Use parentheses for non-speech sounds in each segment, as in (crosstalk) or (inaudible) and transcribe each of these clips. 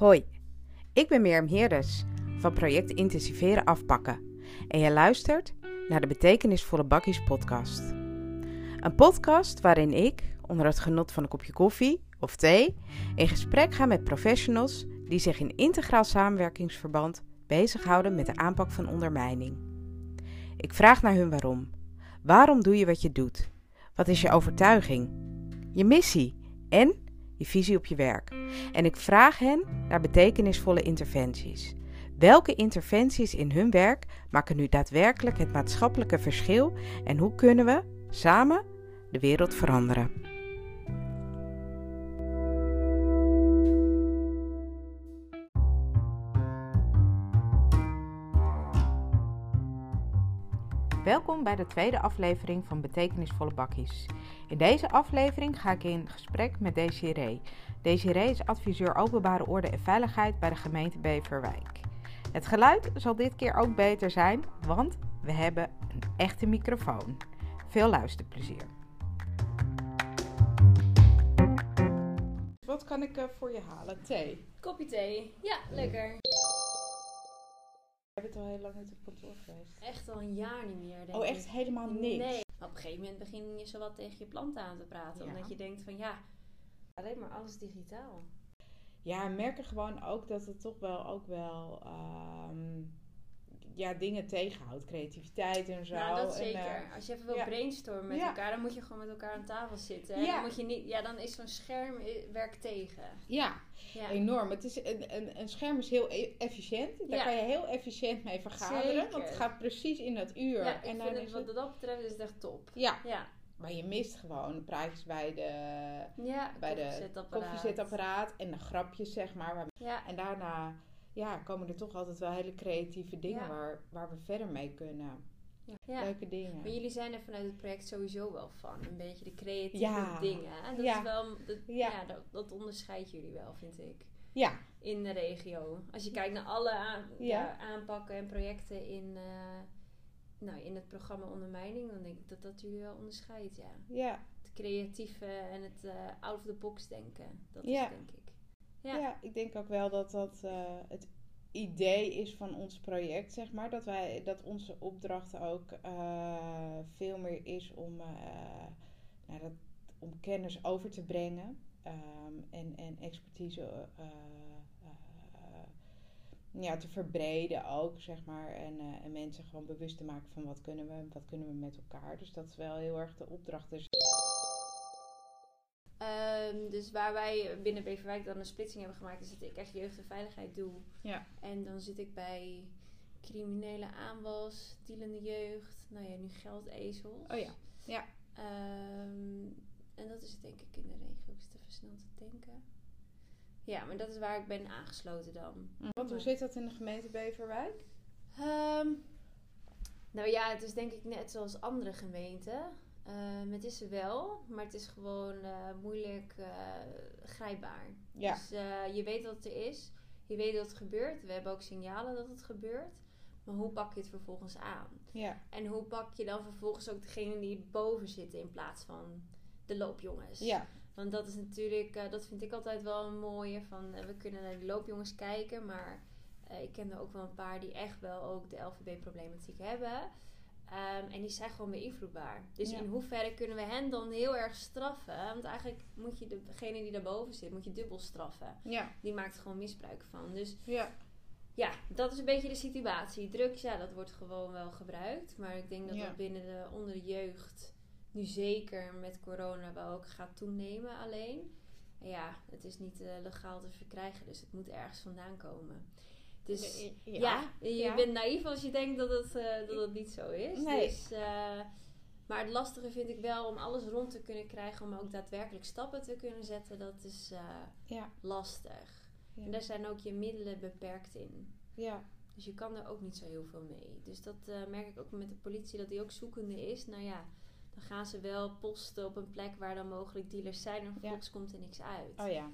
Hoi, ik ben Mirjam Heerders van project Intensiveren Afpakken en je luistert naar de Betekenisvolle Bakkies podcast. Een podcast waarin ik, onder het genot van een kopje koffie of thee, in gesprek ga met professionals die zich in integraal samenwerkingsverband bezighouden met de aanpak van ondermijning. Ik vraag naar hun waarom. Waarom doe je wat je doet? Wat is je overtuiging? Je missie en je visie op je werk. En ik vraag hen naar betekenisvolle interventies. Welke interventies in hun werk maken nu daadwerkelijk het maatschappelijke verschil en hoe kunnen we samen de wereld veranderen? Welkom bij de tweede aflevering van Betekenisvolle Bakkies. In deze aflevering ga ik in gesprek met Desiree. Desiree is adviseur openbare orde en veiligheid bij de gemeente Beverwijk. Het geluid zal dit keer ook beter zijn, want we hebben een echte microfoon. Veel luisterplezier. Wat kan ik eh, voor je halen? Thee? Kopje thee. Ja, lekker. Je bent al heel lang uit op kantoor geweest. Echt al een jaar niet meer, denk Oh, ik. echt helemaal niks? Nee. Op een gegeven moment begin je zowat tegen je planten aan te praten. Ja. Omdat je denkt van ja, alleen maar alles digitaal. Ja, we merken gewoon ook dat het toch wel ook wel ehm, ja, dingen tegenhoudt. Creativiteit en zo. nou, dat En, zeker. eh, Als je even wil ja. brainstormen met Ja. elkaar, dan moet je gewoon met elkaar aan tafel zitten. En Ja. dan moet je niet, ja, dan is zo'n scherm eh, werkt tegen. ja, enorm. Het is een, een, een scherm is heel e- efficiënt. Daar kan je heel efficiënt mee vergaderen. Zeker. Want het gaat precies in dat uur. Ja, ik en dan het, is wat het... dat betreft is het echt top. Ja, maar je mist gewoon praatjes bij de, ja bij de koffiezetapparaat. koffiezetapparaat en de grapjes, zeg maar. En daarna ja, komen er toch altijd wel hele creatieve dingen Ja. waar, waar we verder mee kunnen. ja. Leuke dingen. Maar jullie zijn er vanuit het project sowieso wel van. Een beetje de creatieve Ja. dingen. Dat Ja. is wel, dat, Ja. ja. dat, dat onderscheidt jullie wel, vind ik. Ja, In de regio. Als je kijkt naar alle aan- Ja. ja, aanpakken en projecten in, eh, nou, in het programma Ondermijning, dan denk ik dat dat jullie wel onderscheidt, ja. ja, Het creatieve en het eh, out of the box denken. Dat Ja. is denk ik. Ja. Ik denk ook wel dat dat eh, het idee is van ons project, zeg maar. Dat, wij, dat onze opdracht ook eh, veel meer is om, eh, nou, dat, om kennis over te brengen. ehm, en, en expertise ja, te verbreden ook, zeg maar. En, en mensen gewoon bewust te maken van wat kunnen we, wat kunnen we met elkaar. Dus dat is wel heel erg de opdracht. Dus Ehm, dus waar wij binnen Beverwijk dan een splitsing hebben gemaakt, is dat ik echt jeugd en veiligheid doe. Ja. En dan zit ik bij criminele aanwas, dealende jeugd, nou ja, nu geldezels. Oh ja, ja. Ehm, en dat is het denk ik in de regio, ik zit even snel te denken. Ja, maar dat is waar ik ben aangesloten dan. Want hoe zit dat in de gemeente Beverwijk? Ehm, nou ja, het is denk ik net zoals andere gemeenten. Ehm, het is er wel, maar het is gewoon eh, moeilijk eh, grijpbaar. Ja. Dus eh, je weet dat het er is, je weet dat het gebeurt. We hebben ook signalen dat het gebeurt. Maar hoe pak je het vervolgens aan? Ja, En hoe pak je dan vervolgens ook degene die boven zitten in plaats van de loopjongens? ja, Want dat is natuurlijk, dat vind ik altijd wel een mooie. Van, we kunnen naar die loopjongens kijken, maar ik ken er ook wel een paar die echt wel ook de LVB-problematiek hebben. Ehm, en die zijn gewoon beïnvloedbaar. Dus Ja. in hoeverre kunnen we hen dan heel erg straffen? Want eigenlijk moet je degene die daarboven zit, moet je dubbel straffen. ja, Die maakt gewoon misbruik van. Dus ja. ja, dat is een beetje de situatie. Drugs, ja, dat wordt gewoon wel gebruikt. Maar ik denk dat dat binnen de, onder de jeugd nu zeker met corona wel ook gaat toenemen alleen. En ja, het is niet eh, legaal te verkrijgen, dus het moet ergens vandaan komen. Dus ja, je ja. bent naïef als je denkt dat het, eh, dat het niet zo is. Nee. Dus, eh, maar het lastige vind ik wel om alles rond te kunnen krijgen, om ook daadwerkelijk stappen te kunnen zetten, dat is eh, Ja, lastig. En daar zijn ook je middelen beperkt in. ja, Dus je kan er ook niet zo heel veel mee. Dus dat merk ik ook met de politie, dat die ook zoekende is. Nou ja, dan gaan ze wel posten op een plek waar dan mogelijk dealers zijn en vervolgens komt er niks uit. oh ja.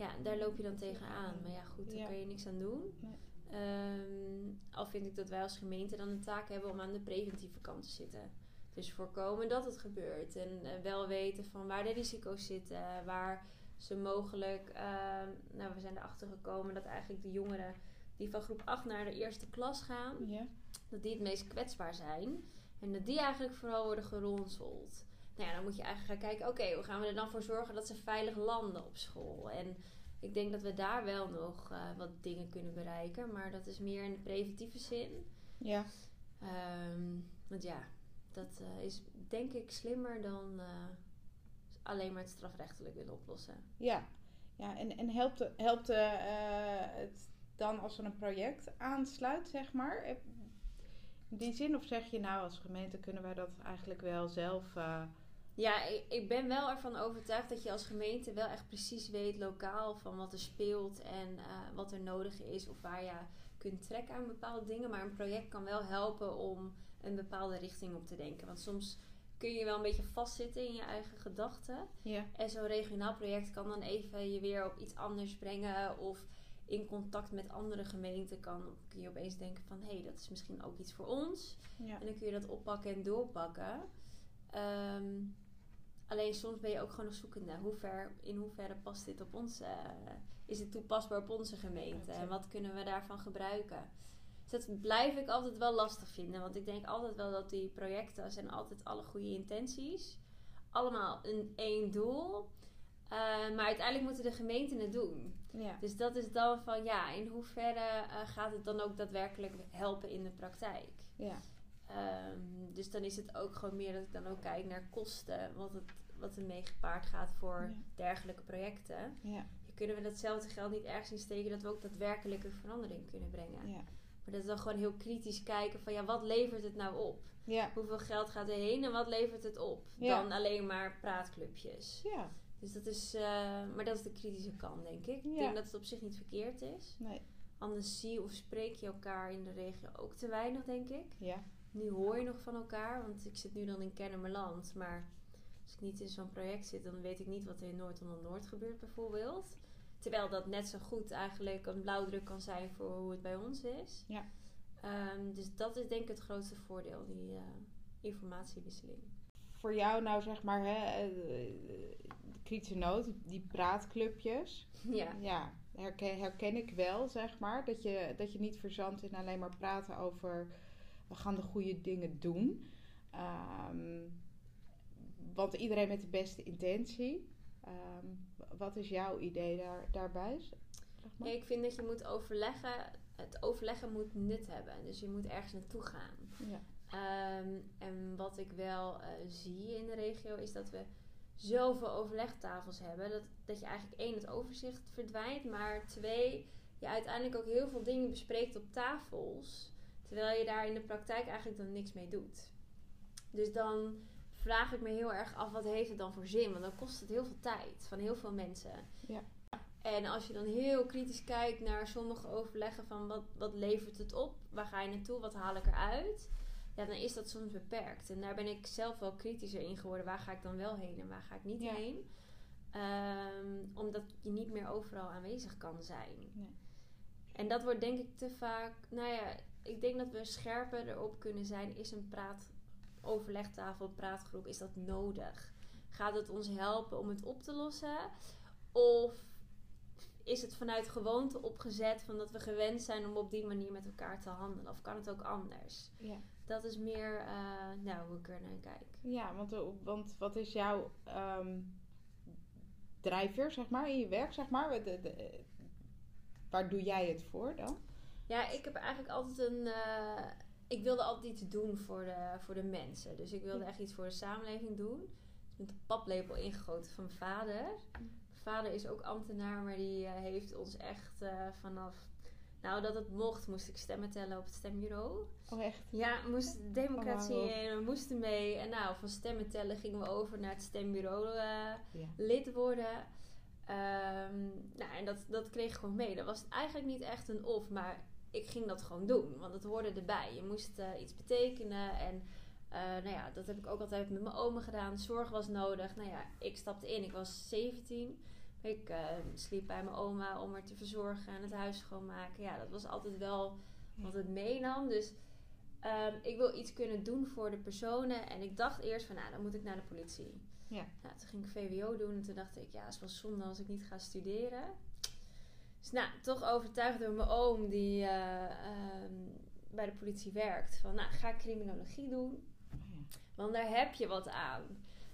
Ja, daar loop je dan tegenaan. Maar ja, goed, daar kan je niks aan doen. Nee. Ehm, al vind ik dat wij als gemeente dan een taak hebben om aan de preventieve kant te zitten. Dus voorkomen dat het gebeurt. En eh, wel weten van waar de risico's zitten, waar zo mogelijk, ehm, nou we zijn erachter gekomen dat eigenlijk de jongeren die van groep 8 naar de eerste klas gaan, dat die het meest kwetsbaar zijn. En dat die eigenlijk vooral worden geronseld. Nou ja, dan moet je eigenlijk gaan kijken, oké, hoe gaan we er dan voor zorgen dat ze veilig landen op school? En ik denk dat we daar wel nog eh, wat dingen kunnen bereiken. Maar dat is meer in de preventieve zin. Ja. Ehm, want ja, dat eh, is denk ik slimmer dan eh, alleen maar het strafrechtelijk willen oplossen. Ja, ja en, en helpt, helpt het dan als er een project aansluit, zeg maar? In die zin, of zeg je nou als gemeente kunnen wij dat eigenlijk wel zelf... Ja, ik, ik ben wel ervan overtuigd dat je als gemeente wel echt precies weet lokaal van wat er speelt en eh, wat er nodig is of waar je kunt trekken aan bepaalde dingen. Maar een project kan wel helpen om een bepaalde richting op te denken. Want soms kun je wel een beetje vastzitten in je eigen gedachten. ja. En zo'n regionaal project kan dan even je weer op iets anders brengen. Of in contact met andere gemeenten kan, kun je opeens denken van... hé, hey, dat is misschien ook iets voor ons. Ja. En dan kun je dat oppakken en doorpakken. Ehm, alleen soms ben je ook gewoon nog zoekende. Hoe ver, in hoeverre past dit op onze... is het toepasbaar op onze gemeente? En wat kunnen we daarvan gebruiken? Dus dat blijf ik altijd wel lastig vinden. Want ik denk altijd wel dat die projecten... zijn altijd alle goede intenties. Allemaal een één doel. Eh, maar uiteindelijk moeten de gemeenten het doen. Ja. Dus dat is dan van ja, in hoeverre eh, gaat het dan ook daadwerkelijk helpen in de praktijk? Ja. Ehm, dus dan is het ook gewoon meer dat ik dan ook kijk naar kosten, wat, het, wat er mee gepaard gaat voor Ja. dergelijke projecten. Ja. Kunnen we datzelfde geld niet ergens in steken dat we ook daadwerkelijke verandering kunnen brengen? Ja. Maar dat is dan gewoon heel kritisch kijken van ja, wat levert het nou op? Ja. Hoeveel geld gaat er heen en wat levert het op? Ja. Dan alleen maar praatclubjes. Ja. Dus dat is, eh, maar dat is de kritische kant, denk ik. Ik denk dat het op zich niet verkeerd is. Nee. Anders zie of spreek je elkaar in de regio ook te weinig, denk ik. Ja. Nu hoor je nog van elkaar, want ik zit nu dan in Kennemerland. Maar als ik niet in zo'n project zit, dan weet ik niet wat er in Noord-Holland-Noord gebeurt, bijvoorbeeld. Terwijl dat net zo goed eigenlijk een blauwdruk kan zijn voor hoe het bij ons is. Ja. Ehm, dus dat is denk ik het grootste voordeel, die eh, informatiewisseling. Voor jou nou zeg maar, hè, eh, de kritische noot, die praatclubjes. (laughs) Ja. Ja, herken, herken ik wel, zeg maar. Dat je, dat je niet verzandt in alleen maar praten over... we gaan de goede dingen doen. Ehm, want iedereen met de beste intentie. Ehm, wat is jouw idee daar, daarbij? Zeg maar? Ja, ik vind dat je moet overleggen. Het overleggen moet nut hebben. Dus je moet ergens naartoe gaan. Ja. Ehm, en wat ik wel eh, zie in de regio is dat we zoveel overlegtafels hebben. Dat, dat je eigenlijk één, het overzicht verdwijnt. Maar twee, je uiteindelijk ook heel veel dingen bespreekt op tafels. Terwijl je daar in de praktijk eigenlijk dan niks mee doet. Dus dan vraag ik me heel erg af, wat heeft het dan voor zin? Want dan kost het heel veel tijd van heel veel mensen. Ja. En als je dan heel kritisch kijkt naar sommige overleggen van wat, wat levert het op? Waar ga je naartoe? Wat haal ik eruit? Ja, dan is dat soms beperkt. En daar ben ik zelf wel kritischer in geworden. Waar ga ik dan wel heen en waar ga ik niet Ja. heen? Ehm, omdat je niet meer overal aanwezig kan zijn. Nee. En dat wordt denk ik te vaak... Nou ja, ik denk dat we scherper erop kunnen zijn. Is een praat, overlegtafel, een praatgroep, is dat nodig? Gaat het ons helpen om het op te lossen? Of is het vanuit gewoonte opgezet van dat we gewend zijn om op die manier met elkaar te handelen? Of kan het ook anders? Ja. Dat is meer eh, nou, hoe ik er naar kijk. Ja, want, eh, want wat is jouw ehm, drijfveer, zeg maar, in je werk, zeg maar? De- de- waar doe jij het voor dan? Ja, ik heb eigenlijk altijd een. eh, ik wilde altijd iets doen voor de, voor de mensen. Dus ik wilde echt iets voor de samenleving doen. Met de paplepel ingegoten van mijn vader. Mijn vader is ook ambtenaar, maar die eh, heeft ons echt eh, vanaf. Nou, dat het mocht, moest ik stemmen tellen op het stembureau. Oh, echt? Ja, moesten de democratie Oh, in, we moesten mee. En nou, van stemmen tellen gingen we over naar het stembureau lid worden. Ehm, nou, en dat, dat kreeg ik gewoon mee. Dat was eigenlijk niet echt een of, maar ik ging dat gewoon doen. Want het hoorde erbij. Je moest eh, iets betekenen. En eh, nou ja, dat heb ik ook altijd met mijn oma gedaan. Zorg was nodig. Nou ja, ik stapte in. Ik was 17. Ik eh, sliep bij mijn oma om haar te verzorgen en het huis schoonmaken. Ja, dat was altijd wel wat het meenam. Dus Ehm, ik wil iets kunnen doen voor de personen. En ik dacht eerst van, nou, dan moet ik naar de politie. Ja. Nou, toen ging ik VWO doen en toen dacht ik, ja, het is wel zonde als ik niet ga studeren. Dus nou, toch overtuigd door mijn oom die eh, ehm, bij de politie werkt. Van, nou, ga criminologie doen. Want daar heb je wat aan.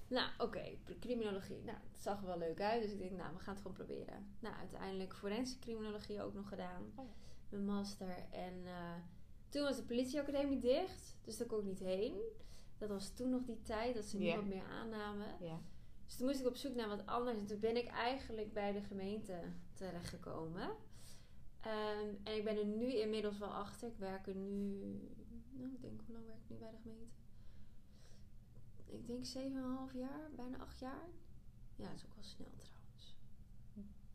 Nou, oké, criminologie. Nou, het zag er wel leuk uit. Dus ik denk, nou, we gaan het gewoon proberen. Nou, uiteindelijk forensische criminologie ook nog gedaan. Oh ja. Mijn master. En eh, toen was de politieacademie dicht. Dus daar kon ik niet heen. Dat was toen nog die tijd dat ze Ja. niemand meer aannamen. Ja. Dus toen moest ik op zoek naar wat anders. En toen ben ik eigenlijk bij de gemeente terechtgekomen. Ehm, en ik ben er nu inmiddels wel achter. Ik werk er nu... Nou, ik denk, hoe lang werk ik nu bij de gemeente? Ik denk 7,5 jaar, bijna 8 jaar. Ja, dat is ook wel snel trouwens.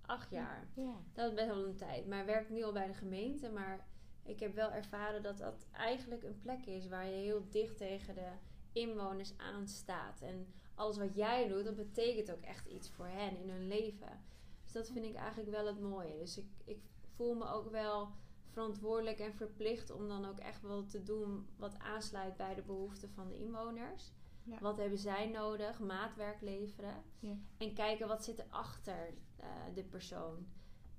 8 jaar. Ja. Dat is best wel een tijd. Maar ik werk nu al bij de gemeente. Maar ik heb wel ervaren dat dat eigenlijk een plek is waar je heel dicht tegen de inwoners aanstaat. En alles wat jij doet, dat betekent ook echt iets voor hen in hun leven. Dus dat vind ik eigenlijk wel het mooie. Dus ik, ik voel me ook wel verantwoordelijk en verplicht om dan ook echt wel te doen wat aansluit bij de behoeften van de inwoners. Ja. Wat hebben zij nodig? Maatwerk leveren. Ja. En kijken wat zit er achter eh, de persoon.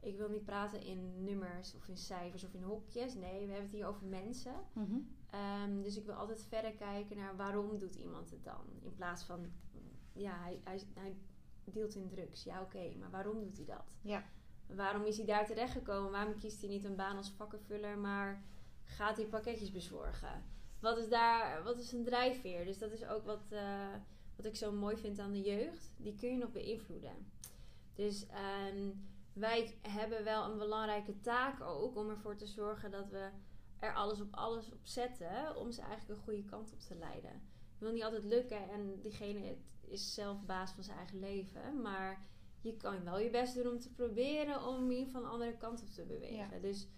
Ik wil niet praten in nummers of in cijfers of in hokjes. Nee, we hebben het hier over mensen. Mhm. Ehm, dus ik wil altijd verder kijken naar waarom doet iemand het dan. In plaats van, ja, hij, hij, hij deelt in drugs. Ja, oké, maar waarom doet hij dat? Ja. Waarom is hij daar terechtgekomen? Waarom kiest hij niet een baan als vakkenvuller, maar gaat hij pakketjes bezorgen? Wat is daar, wat is een drijfveer? Dus dat is ook wat, eh, wat ik zo mooi vind aan de jeugd. Die kun je nog beïnvloeden. Dus ehm, wij hebben wel een belangrijke taak ook om ervoor te zorgen dat we er alles op alles op zetten om ze eigenlijk een goede kant op te leiden. Wil niet altijd lukken en diegene is zelf baas van zijn eigen leven, maar je kan wel je best doen om te proberen om in ieder geval een andere kant op te bewegen. Ja. Dus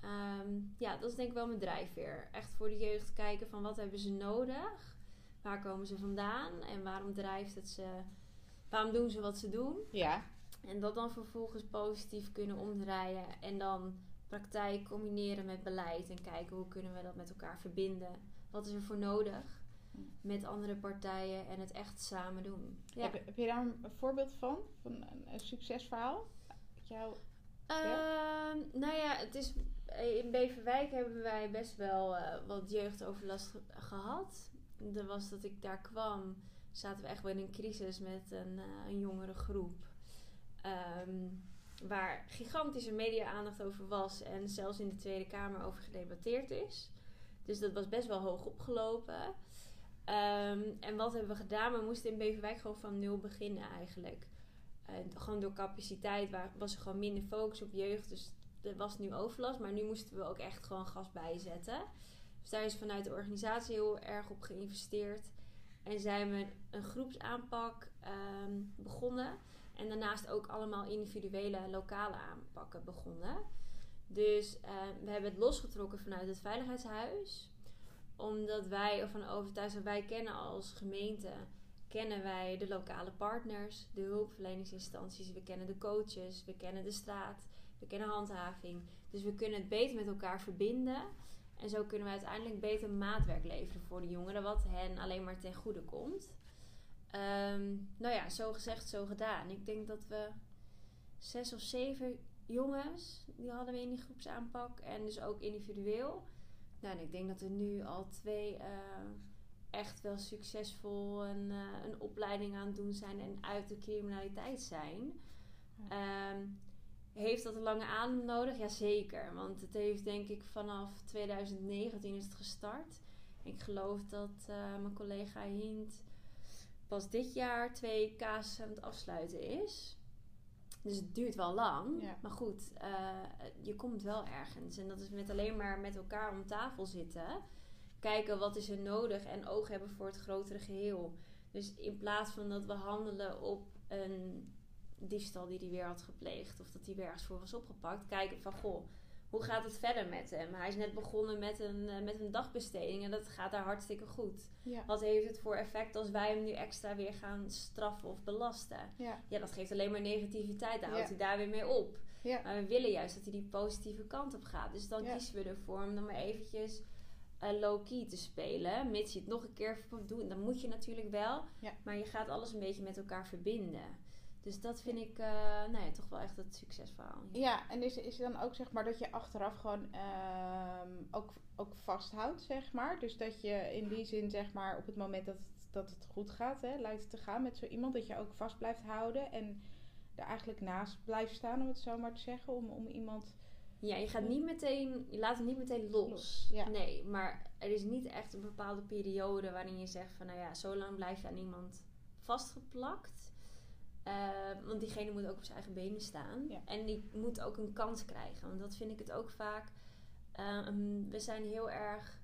ehm, ja, dat is denk ik wel mijn drijfveer. Echt voor de jeugd kijken van wat hebben ze nodig, waar komen ze vandaan en waarom drijft het ze, waarom doen ze wat ze doen. Ja. En dat dan vervolgens positief kunnen omdraaien. En dan praktijk combineren met beleid. En kijken hoe kunnen we dat met elkaar verbinden. Wat is er voor nodig met andere partijen. En het echt samen doen. Ja. Heb, heb je daar een voorbeeld van? Van een, een succesverhaal? Jouw... Ehm, nou ja, het is, in Beverwijk hebben wij best wel eh, wat jeugdoverlast ge- gehad. Er was dat ik daar kwam, zaten we echt wel in een crisis met een, eh, een jongere groep. Ehm, waar gigantische media-aandacht over was en zelfs in de Tweede Kamer over gedebatteerd is. Dus dat was best wel hoog opgelopen. Ehm, en wat hebben we gedaan? We moesten in Beverwijk gewoon van nul beginnen eigenlijk. Gewoon door capaciteit waar, was er gewoon minder focus op jeugd. Dus er was nu overlast. Maar nu moesten we ook echt gewoon gas bijzetten. Dus daar is vanuit de organisatie heel erg op geïnvesteerd. En zijn we een groepsaanpak ehm, begonnen. En daarnaast ook allemaal individuele lokale aanpakken begonnen. Dus eh, we hebben het losgetrokken vanuit het Veiligheidshuis. Omdat wij ervan overtuigd zijn, wij kennen als gemeente kennen wij de lokale partners, de hulpverleningsinstanties, we kennen de coaches, we kennen de straat, we kennen handhaving. Dus we kunnen het beter met elkaar verbinden. En zo kunnen we uiteindelijk beter maatwerk leveren voor de jongeren, wat hen alleen maar ten goede komt. Ehm, nou ja, zo gezegd, zo gedaan. Ik denk dat we zes of zeven jongens, die hadden we in die groepsaanpak. En dus ook individueel. Nou, en ik denk dat er nu al twee eh, echt wel succesvol een, eh, een opleiding aan het doen zijn en uit de criminaliteit zijn. Ehm, heeft dat een lange adem nodig? Jazeker. Want het heeft denk ik vanaf 2019 is het gestart. Ik geloof dat eh, mijn collega Hint pas dit jaar twee casussen aan het afsluiten is. Dus het duurt wel lang. Ja. Maar goed, eh, je komt wel ergens. En dat is met alleen maar met elkaar om tafel zitten. Kijken wat is er nodig en oog hebben voor het grotere geheel. Dus in plaats van dat we handelen op een diefstal die hij weer had gepleegd. Of dat hij weer ergens voor was opgepakt. Kijken van, goh, hoe gaat het verder met hem? Hij is net begonnen met een, eh, met een dagbesteding en dat gaat daar hartstikke goed. Ja. Wat heeft het voor effect als wij hem nu extra weer gaan straffen of belasten? Ja. Ja, dat geeft alleen maar negativiteit. Dan houdt Ja. hij daar weer mee op. Ja. Maar we willen juist dat hij die positieve kant op gaat. Dus dan kiezen we ervoor om dan maar eventjes uh, low-key te spelen. Mits je het nog een keer doet, dan moet je natuurlijk wel. Maar je gaat alles een beetje met elkaar verbinden. Dus dat vind ik uh, nou ja, toch wel echt het succesverhaal. Ja, en is, is het dan ook zeg maar dat je achteraf gewoon ehm, ook, ook vasthoudt, zeg maar? Dus dat je in die zin zeg maar op het moment dat het, dat het goed gaat, hè, lijkt te gaan met zo iemand, dat je ook vast blijft houden en er eigenlijk naast blijft staan, om het zo maar te zeggen, om, om iemand... Ja, je gaat niet meteen, je laat het niet meteen los. Los, ja. Nee, maar er is niet echt een bepaalde periode waarin je zegt van, nou ja, zo lang blijf je aan iemand vastgeplakt. Uh, want diegene moet ook op zijn eigen benen staan. Ja. En die moet ook een kans krijgen. Want dat vind ik het ook vaak. Um, we zijn heel erg.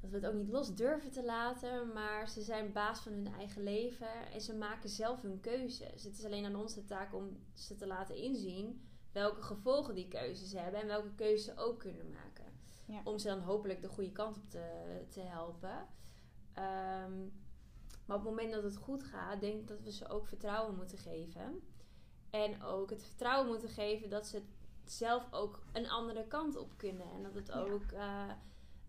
Dat we het ook niet los durven te laten. Maar ze zijn baas van hun eigen leven. En ze maken zelf hun keuzes. Het is alleen aan ons de taak om ze te laten inzien. Welke gevolgen die keuzes hebben. En welke keuzes ze ook kunnen maken. Ja. Om ze dan hopelijk de goede kant op te, te helpen. Um, maar op het moment dat het goed gaat, denk ik dat we ze ook vertrouwen moeten geven. En ook het vertrouwen moeten geven dat ze zelf ook een andere kant op kunnen. En dat het ook uh,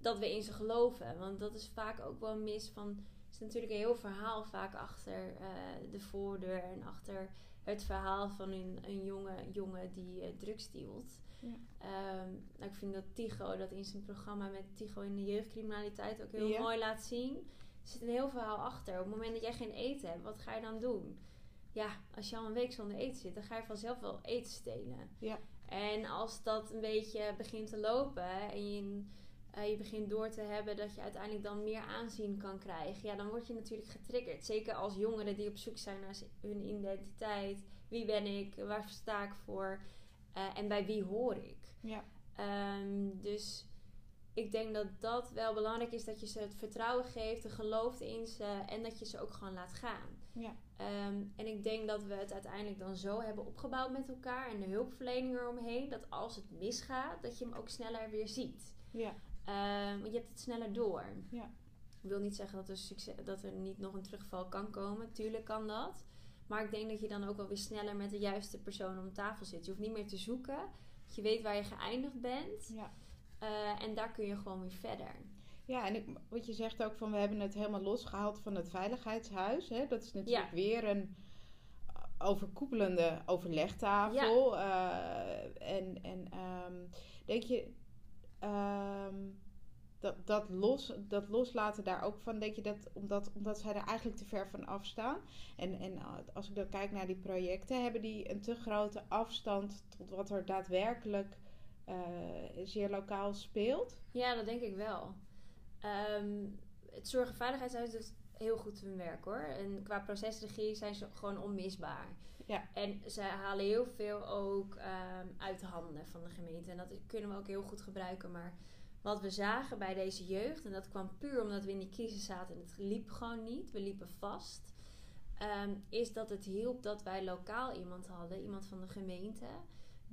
dat we in ze geloven. Want dat is vaak ook wel mis van. Er is natuurlijk een heel verhaal vaak achter uh, de voordeur en achter het verhaal van een, een jonge jongen die uh, drugs dealt. Ja. Um, nou, ik vind dat Tigo dat in zijn programma met Tigo in de jeugdcriminaliteit ook heel Ja. mooi laat zien. Er zit een heel verhaal achter. Op het moment dat jij geen eten hebt, wat ga je dan doen? Ja, als je al een week zonder eten zit, dan ga je vanzelf wel eten stelen. Ja. En als dat een beetje begint te lopen en je, uh, je begint door te hebben dat je uiteindelijk dan meer aanzien kan krijgen, ja, dan word je natuurlijk getriggerd. Zeker als jongeren die op zoek zijn naar hun identiteit. Wie ben ik? Waar sta ik voor? Uh, en bij wie hoor ik? Ja. Um, dus ik denk dat dat wel belangrijk is. Dat je ze het vertrouwen geeft, de geloof in ze. En dat je ze ook gewoon laat gaan. Ja. Um, en ik denk dat we het uiteindelijk dan zo hebben opgebouwd met elkaar. En de hulpverlening eromheen. Dat als het misgaat, dat je hem ook sneller weer ziet. Ja. Um, want je hebt het sneller door. Ja. Ik wil niet zeggen dat er, succes, dat er niet nog een terugval kan komen. Tuurlijk kan dat. Maar ik denk dat je dan ook wel weer sneller met de juiste persoon om tafel zit. Je hoeft niet meer te zoeken. Je weet waar je geëindigd bent. Ja. Uh, en daar kun je gewoon weer verder. Ja, en ik, wat je zegt ook van we hebben het helemaal losgehaald van het veiligheidshuis. Hè? Dat is natuurlijk Ja. weer een overkoepelende overlegtafel. Uh, en en ehm, denk je ehm, dat, dat, los, dat loslaten daar ook van, denk je dat omdat, omdat zij er eigenlijk te ver van afstaan? En, en als ik dan kijk naar die projecten, hebben die een te grote afstand tot wat er daadwerkelijk zeer lokaal speelt? Ja, dat denk ik wel. Um, het doet heel goed hun werk hoor. En qua procesregie zijn ze gewoon onmisbaar. Ja. En ze halen heel veel ook um, uit de handen van de gemeente. En dat kunnen we ook heel goed gebruiken. Maar wat we zagen bij deze jeugd, en dat kwam puur omdat we in die crisis zaten en het liep gewoon niet, we liepen vast, um, is dat het hielp dat wij lokaal iemand hadden, iemand van de gemeente,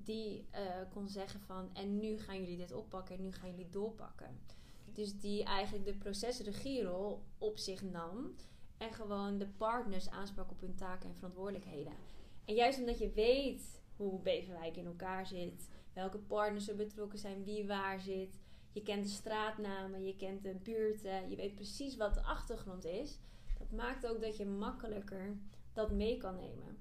die uh, kon zeggen van en nu gaan jullie dit oppakken en nu gaan jullie doorpakken. Dus die eigenlijk de procesregierol op zich nam en gewoon de partners aansprak op hun taken en verantwoordelijkheden. En juist omdat je weet hoe Beverwijk in elkaar zit, welke partners er betrokken zijn, wie waar zit, je kent de straatnamen, je kent de buurten, je weet precies wat de achtergrond is. Dat maakt ook dat je makkelijker dat mee kan nemen.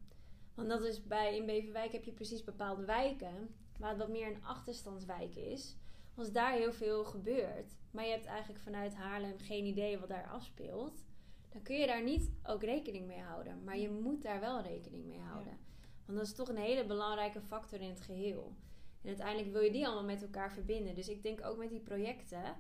Want dat is bij, in Beverwijk heb je precies bepaalde wijken, waar het wat meer een achterstandswijk is. Als daar heel veel gebeurt, maar je hebt eigenlijk vanuit Haarlem geen idee wat daar afspeelt, dan kun je daar niet ook rekening mee houden. Maar je moet daar wel rekening mee houden. Ja. Want dat is toch een hele belangrijke factor in het geheel. En uiteindelijk wil je die allemaal met elkaar verbinden. Dus ik denk ook met die projecten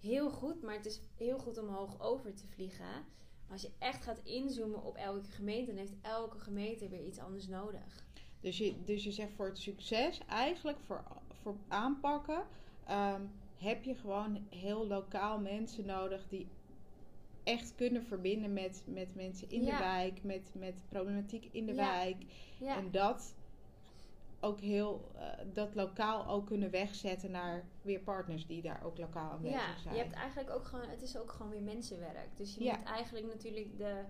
heel goed, maar het is heel goed om hoog over te vliegen. Als je echt gaat inzoomen op elke gemeente, dan heeft elke gemeente weer iets anders nodig. Dus je, dus je zegt voor het succes, eigenlijk voor, voor aanpakken, um, heb je gewoon heel lokaal mensen nodig die echt kunnen verbinden met, met mensen in Ja. de wijk, met, met problematiek in de Ja. wijk. Ja, En dat ook heel, eh, dat lokaal ook kunnen wegzetten naar weer partners die daar ook lokaal aanwezig ja zijn. je hebt eigenlijk ook gewoon, het is ook gewoon weer mensenwerk. Dus je Ja. moet eigenlijk natuurlijk de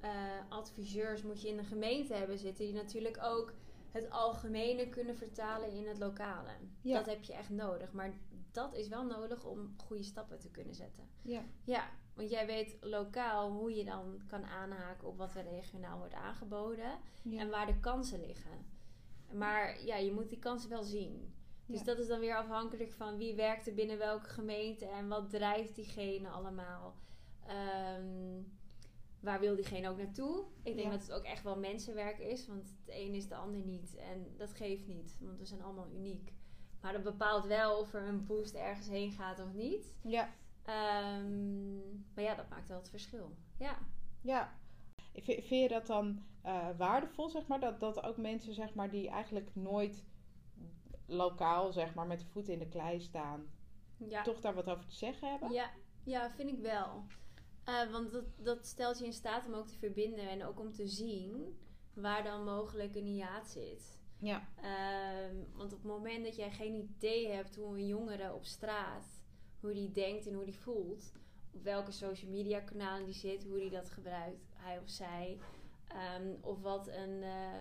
eh, adviseurs moet je in de gemeente hebben zitten, die natuurlijk ook het algemene kunnen vertalen in het lokale. Ja. Dat heb je echt nodig. Maar dat is wel nodig om goede stappen te kunnen zetten. Ja. Ja, want jij weet lokaal hoe je dan kan aanhaken op wat er regionaal wordt aangeboden Ja. en waar de kansen liggen. Maar ja, je moet die kansen wel zien. Dus Ja. dat is dan weer afhankelijk van wie werkt er binnen welke gemeente en wat drijft diegene allemaal. Ehm, waar wil diegene ook naartoe? Ik denk Ja. dat het ook echt wel mensenwerk is, want het een is de ander niet. En dat geeft niet, want we zijn allemaal uniek. Maar dat bepaalt wel of er een boost ergens heen gaat of niet. Ja. Ehm, maar ja, dat maakt wel het verschil. Ja. Ja. Vind je dat dan eh, waardevol, zeg maar? Dat, dat ook mensen, zeg maar, die eigenlijk nooit lokaal, zeg maar, met de voeten in de klei staan, Ja. toch daar wat over te zeggen hebben? Ja, ja vind ik wel. Eh, want dat, dat stelt je in staat om ook te verbinden en ook om te zien waar dan mogelijk een hiaat zit. Ja. Ehm, want op het moment dat jij geen idee hebt hoe een jongere op straat, hoe die denkt en hoe die voelt, op welke social media kanalen die zit, hoe die dat gebruikt, hij of zij, ehm, of wat een, eh,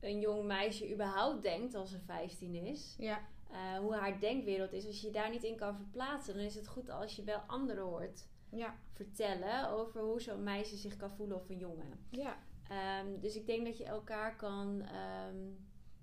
een jong meisje überhaupt denkt als ze 15 is, Ja. eh, hoe haar denkwereld is, als je je daar niet in kan verplaatsen, dan is het goed als je wel anderen hoort Ja. vertellen over hoe zo'n meisje zich kan voelen of een jongen. Ja. Ehm, dus ik denk dat je elkaar kan, ehm,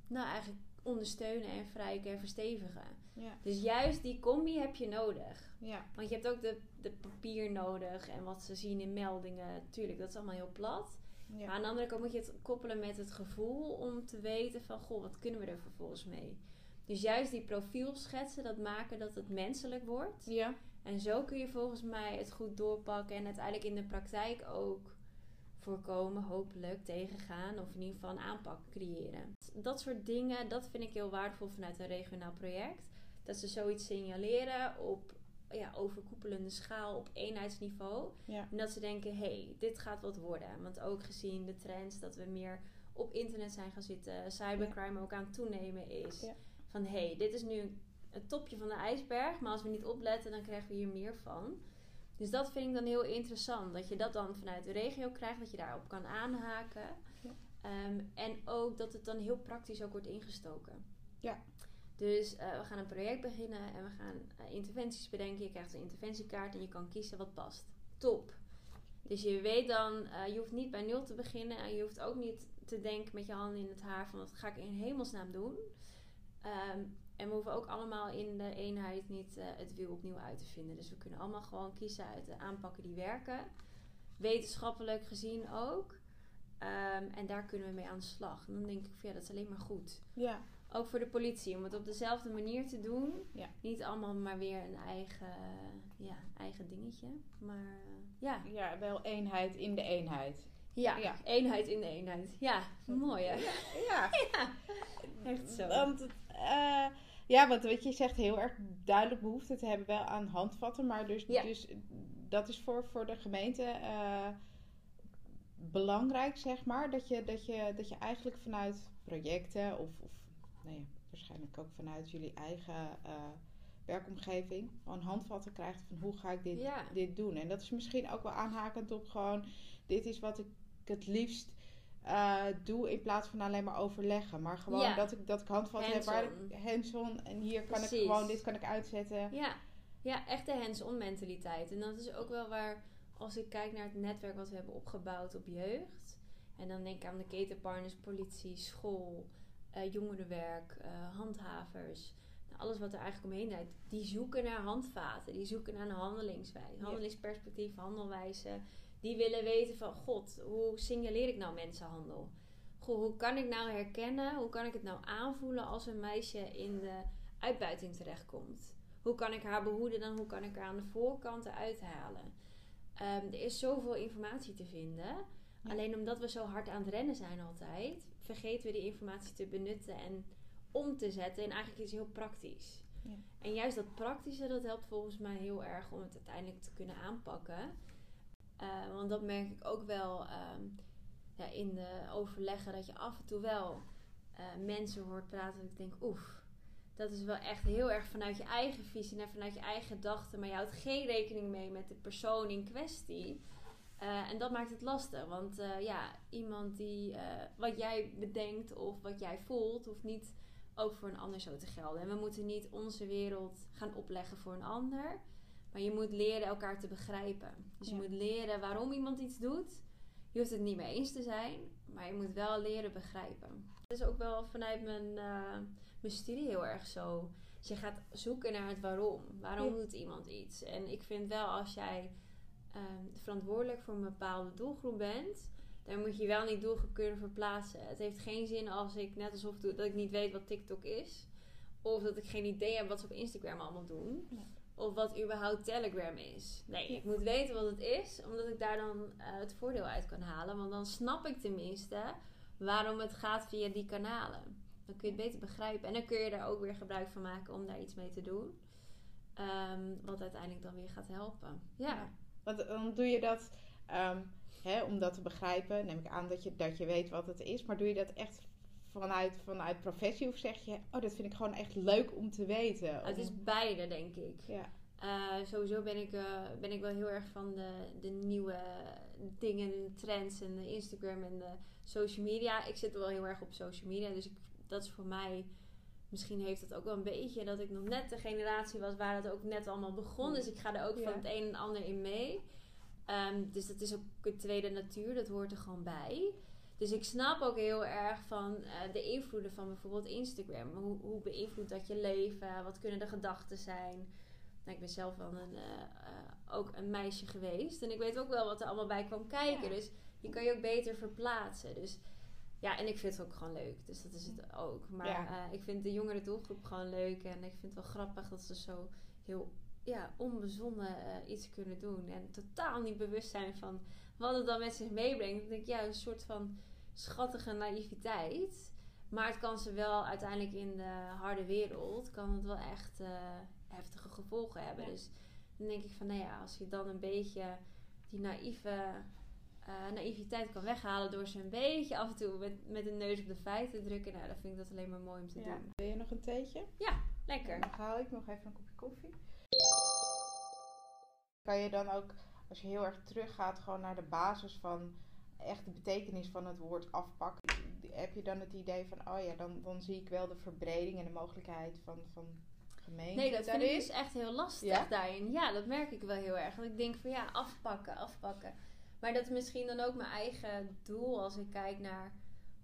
nou eigenlijk ondersteunen en verrijken en verstevigen. Ja. Dus juist die combi heb je nodig. Ja. Want je hebt ook de, de papier nodig en wat ze zien in meldingen. Tuurlijk, dat is allemaal heel plat. Maar Ja. aan de andere kant moet je het koppelen met het gevoel om te weten van, goh, wat kunnen we er vervolgens mee? Dus juist die profielschetsen, dat maken dat het menselijk wordt. Ja. En zo kun je volgens mij het goed doorpakken en uiteindelijk in de praktijk ook voorkomen, hopelijk tegengaan of in ieder geval een aanpak creëren. Dat soort dingen, dat vind ik heel waardevol vanuit een regionaal project. Dat ze zoiets signaleren op ja, overkoepelende schaal, op eenheidsniveau. Ja. En dat ze denken, hé, hey, dit gaat wat worden. Want ook gezien de trends dat we meer op internet zijn gaan zitten, cybercrime ook aan het toenemen is. Ja. Van hé, hey, dit is nu het topje van de ijsberg, maar als we niet opletten, dan krijgen we hier meer van. Dus dat vind ik dan heel interessant. Dat je dat dan vanuit de regio krijgt, dat je daarop kan aanhaken. Ja. Ehm, en ook dat het dan heel praktisch ook wordt ingestoken. Ja. Dus eh, we gaan een project beginnen en we gaan eh, interventies bedenken. Je krijgt een interventiekaart en je kan kiezen wat past. Top. Dus je weet dan, eh, je hoeft niet bij nul te beginnen en je hoeft ook niet te denken met je handen in het haar van wat ga ik in hemelsnaam doen. Ehm, en we hoeven ook allemaal in de eenheid niet het wiel opnieuw uit te vinden. Dus we kunnen allemaal gewoon kiezen uit de aanpakken die werken. Wetenschappelijk gezien ook. Ehm, en daar kunnen we mee aan de slag. En dan denk ik ja, dat is alleen maar goed. Ja. Ook voor de politie, om het op dezelfde manier te doen. Ja. Niet allemaal maar weer een eigen, ja, eigen dingetje. Maar eh, ja. Ja, wel eenheid in de eenheid. ja, Ja. eenheid in de eenheid. Ja, mooi hè? Ja. (laughs) Echt zo. Want, eh, ja, want wat je zegt, heel erg duidelijk behoefte te hebben wel aan handvatten. Maar dus, dus dat is voor, voor de gemeente eh, belangrijk, zeg maar. Dat je, dat, je, dat je eigenlijk vanuit projecten of, of nee, waarschijnlijk ook vanuit jullie eigen eh, werkomgeving gewoon handvatten krijgt van hoe ga ik dit, Ja. dit doen. En dat is misschien ook wel aanhakend op gewoon, dit is wat ik het liefst eh, doe in plaats van alleen maar overleggen. Maar gewoon Ja. dat, ik, dat ik handvatten heb waar ik hands-on en hier kan ik gewoon, dit kan ik uitzetten. Ja, ja echt de hands-on mentaliteit. En dat is ook wel waar, als ik kijk naar het netwerk wat we hebben opgebouwd op jeugd. En dan denk ik aan de ketenpartners, politie, school, eh, jongerenwerk, eh, handhavers. Nou, alles wat er eigenlijk omheen draait. Die zoeken naar handvaten. Die zoeken naar een handelingswijze. Handelingsperspectief, handelwijze. Die willen weten van, god, hoe signaleer ik nou mensenhandel? Goh, hoe kan ik nou herkennen? Hoe kan ik het nou aanvoelen als een meisje in de uitbuiting terechtkomt? Hoe kan ik haar behoeden dan? Hoe kan ik haar aan de voorkant eruit halen? Ehm, er is zoveel informatie te vinden. Ja. Alleen omdat we zo hard aan het rennen zijn altijd, vergeten we die informatie te benutten en om te zetten in eigenlijk iets heel praktisch. Ja. En juist dat praktische, dat helpt volgens mij heel erg om het uiteindelijk te kunnen aanpakken. Eh, want dat merk ik ook wel ehm, ja, in de overleggen, dat je af en toe wel eh, mensen hoort praten. Dat ik denk, oef, dat is wel echt heel erg vanuit je eigen visie en vanuit je eigen gedachten. Maar je houdt geen rekening mee met de persoon in kwestie. Eh, en dat maakt het lastig. Want eh, ja, iemand die eh, wat jij bedenkt of wat jij voelt, hoeft niet ook voor een ander zo te gelden. En we moeten niet onze wereld gaan opleggen voor een ander. Maar je moet leren elkaar te begrijpen. Dus je moet leren waarom iemand iets doet. Je hoeft het niet mee eens te zijn, maar je moet wel leren begrijpen. Dat is ook wel vanuit mijn, mijn studie heel erg zo. Dus je gaat zoeken naar het waarom. Waarom Ja. doet iemand iets? En ik vind wel als jij ehm, verantwoordelijk voor een bepaalde doelgroep bent, dan moet je wel niet doelgroep verplaatsen. Het heeft geen zin als ik net alsof doe dat ik niet weet wat TikTok is. Of dat ik geen idee heb wat ze op Instagram allemaal doen. Ja. Of wat überhaupt Telegram is. Nee, Ja. ik moet weten wat het is, omdat ik daar dan eh, het voordeel uit kan halen. Want dan snap ik tenminste waarom het gaat via die kanalen. Dan kun je het beter begrijpen. En dan kun je daar ook weer gebruik van maken om daar iets mee te doen. Ehm, wat uiteindelijk dan weer gaat helpen. Ja. Ja. Want dan doe je dat ehm, hè, om dat te begrijpen. Neem ik aan dat je, dat je weet wat het is. Maar doe je dat echt vanuit, vanuit professie? Of zeg je, oh, dat vind ik gewoon echt leuk om te weten? Het is beide, denk ik. Ja, Eh, sowieso ben ik, eh, ben ik wel heel erg van de, de nieuwe dingen, de trends en de Instagram en de social media. Ik zit wel heel erg op social media, dus ik, dat is voor mij. Misschien heeft het ook wel een beetje dat ik nog net de generatie was waar het ook net allemaal begon. Dus ik ga er ook Ja. van het een en ander in mee. Ehm, dus dat is ook een tweede natuur, dat hoort er gewoon bij. Dus ik snap ook heel erg van eh, de invloeden van bijvoorbeeld Instagram. Hoe, hoe beïnvloedt dat je leven? Wat kunnen de gedachten zijn? Nou, ik ben zelf wel een, eh, eh, ook een meisje geweest. En ik weet ook wel wat er allemaal bij kwam kijken. Ja. Dus je kan je ook beter verplaatsen. Dus ja, en ik vind het ook gewoon leuk. Dus dat is het ook. Maar Ja. eh, ik vind de jongere doelgroep gewoon leuk. En ik vind het wel grappig dat ze zo heel ja, onbezonnen eh, iets kunnen doen. En totaal niet bewust zijn van wat het dan met zich meebrengt. Dan denk ik, ja, een soort van schattige naïviteit. Maar het kan ze wel uiteindelijk in de harde wereld, kan het wel echt eh, heftige gevolgen hebben. Ja. Dus dan denk ik van, nou ja, als je dan een beetje die naïeve eh, naïviteit kan weghalen door ze een beetje af en toe met, met de neus op de feiten te drukken. Nou, dan vind ik dat alleen maar mooi om te ja. doen. Wil je nog een theetje? Lekker. Dan haal ik nog even een kopje koffie. Kan je dan ook, als je heel erg teruggaat, gewoon naar de basis van echt de betekenis van het woord afpakken. Heb je dan het idee van, oh ja, dan, dan zie ik wel de verbreding en de mogelijkheid van, van gemeente Nee, dat vind ik dus echt heel lastig Ja? daarin. Ja, dat merk ik wel heel erg. Want ik denk van ja, afpakken, afpakken. Maar dat is misschien dan ook mijn eigen doel als ik kijk naar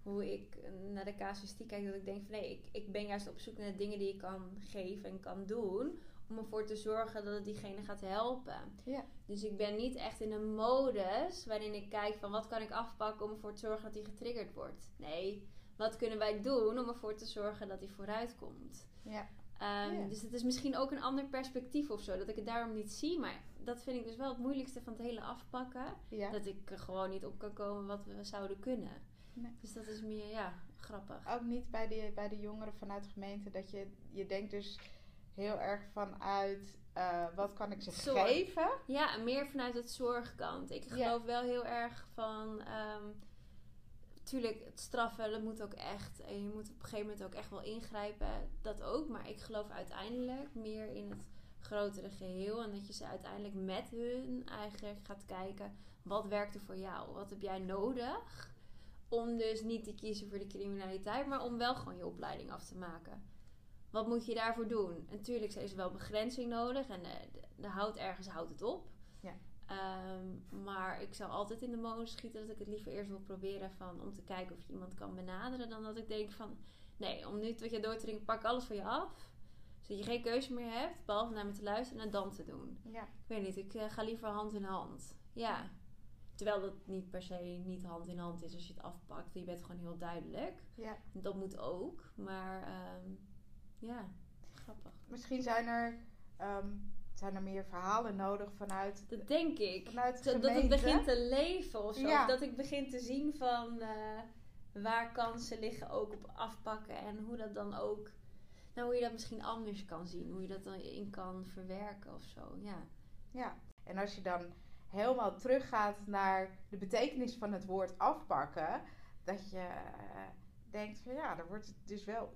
hoe ik naar de casuïstiek kijk. Dat ik denk van nee, ik, ik ben juist op zoek naar dingen die ik kan geven en kan doen. Om ervoor te zorgen dat het diegene gaat helpen. Ja. Dus ik ben niet echt in een modus waarin ik kijk van wat kan ik afpakken om ervoor te zorgen dat hij getriggerd wordt. Nee, wat kunnen wij doen om ervoor te zorgen dat hij vooruit komt. Ja. Ehm, Ja. Dus het is misschien ook een ander perspectief of zo, dat ik het daarom niet zie. Maar dat vind ik dus wel het moeilijkste van het hele afpakken. ja. Dat ik er gewoon niet op kan komen wat we zouden kunnen. Nee. Dus dat is meer, ja, grappig. Ook niet bij de, bij de jongeren vanuit de gemeente, dat je, je denkt dus heel erg vanuit, eh, wat kan ik ze Zorg. geven? Ja, meer vanuit het zorgkant. Ik Ja. geloof wel heel erg van. ehm tuurlijk, het straffen, dat moet ook echt. En je moet op een gegeven moment ook echt wel ingrijpen. Dat ook. Maar ik geloof uiteindelijk meer in het grotere geheel. En dat je ze uiteindelijk met hun eigenlijk gaat kijken. Wat werkt er voor jou? Wat heb jij nodig? Om dus niet te kiezen voor de criminaliteit, maar om wel gewoon je opleiding af te maken. Wat moet je daarvoor doen? Natuurlijk is er wel begrenzing nodig en de, de, de hout ergens houdt het op. Ehm, maar ik zou altijd in de molen schieten dat ik het liever eerst wil proberen van, om te kijken of je iemand kan benaderen. Dan dat ik denk van, nee, om nu tot je door te dringen, pak alles van je af. Zodat je geen keuze meer hebt, behalve naar me te luisteren en dan te doen. Ja. Ik weet niet, ik eh, ga liever hand in hand. Ja. Terwijl dat niet per se niet hand in hand is als je het afpakt. Je bent gewoon heel duidelijk. ja. Dat moet ook. Maar ehm, ja, grappig. Misschien zijn er, ehm, zijn er meer verhalen nodig vanuit, Dat denk ik. vanuit de dat het begint te leven of zo. Ja. Dat ik begin te zien van eh, waar kansen liggen ook op afpakken. En hoe dat dan ook... Nou, hoe je dat misschien anders kan zien. Hoe je dat dan in kan verwerken of zo. Ja. Ja, en als je dan helemaal teruggaat naar de betekenis van het woord afpakken, dat je eh, denkt van ja, er wordt dus wel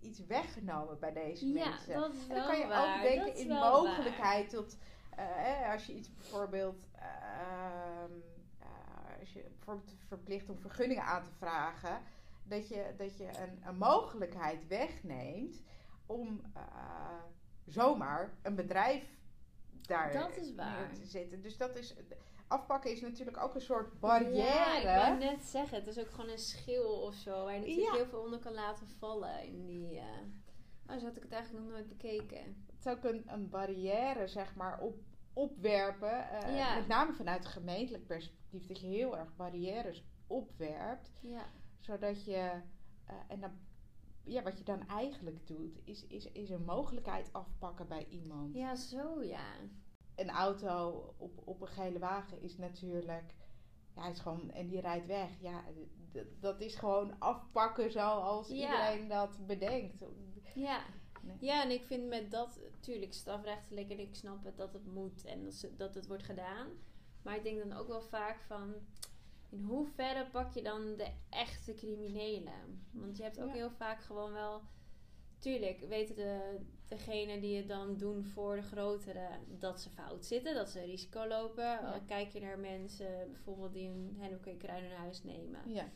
iets weggenomen bij deze Ja, mensen. dat is en dan kan je waar. ook denken in mogelijkheid tot eh, hè, als je iets bijvoorbeeld eh, als je bijvoorbeeld verplicht om vergunningen aan te vragen. dat je, dat je een, een mogelijkheid wegneemt om eh, zomaar een bedrijf daar Dat is waar. neer te zetten. Dus dat is. Afpakken is natuurlijk ook een soort barrière. Ja, ik net zeggen, het is ook gewoon een schil of zo. Waar je natuurlijk Ja. heel veel onder kan laten vallen. In die, oh, zo had ik het eigenlijk nog nooit bekeken. Het is ook een, een barrière, zeg maar, op, opwerpen. eh, Ja. Met name vanuit een gemeentelijk perspectief. Dat je heel erg barrières opwerpt. Ja. Zodat je. eh, en dan, ja, wat je dan eigenlijk doet, is, is, is een mogelijkheid afpakken bij iemand. ja, zo ja. Een auto op, op een gele wagen is natuurlijk. Ja, hij is gewoon. En die rijdt weg. Ja, dat is gewoon afpakken zoals Ja. iedereen dat bedenkt. Ja. Nee. ja, en ik vind met dat, natuurlijk strafrechtelijk, en ik snap het dat het moet en dat, ze- dat het wordt gedaan. Maar ik denk dan ook wel vaak van, in hoeverre pak je dan de echte criminelen? Want je hebt ook Ja. heel vaak gewoon wel, tuurlijk weten de, degenen die het dan doen voor de grotere dat ze fout zitten, dat ze risico lopen. Ja. Uh, Kijk je naar mensen bijvoorbeeld die een hennepkwekerij naar huis nemen. Ja,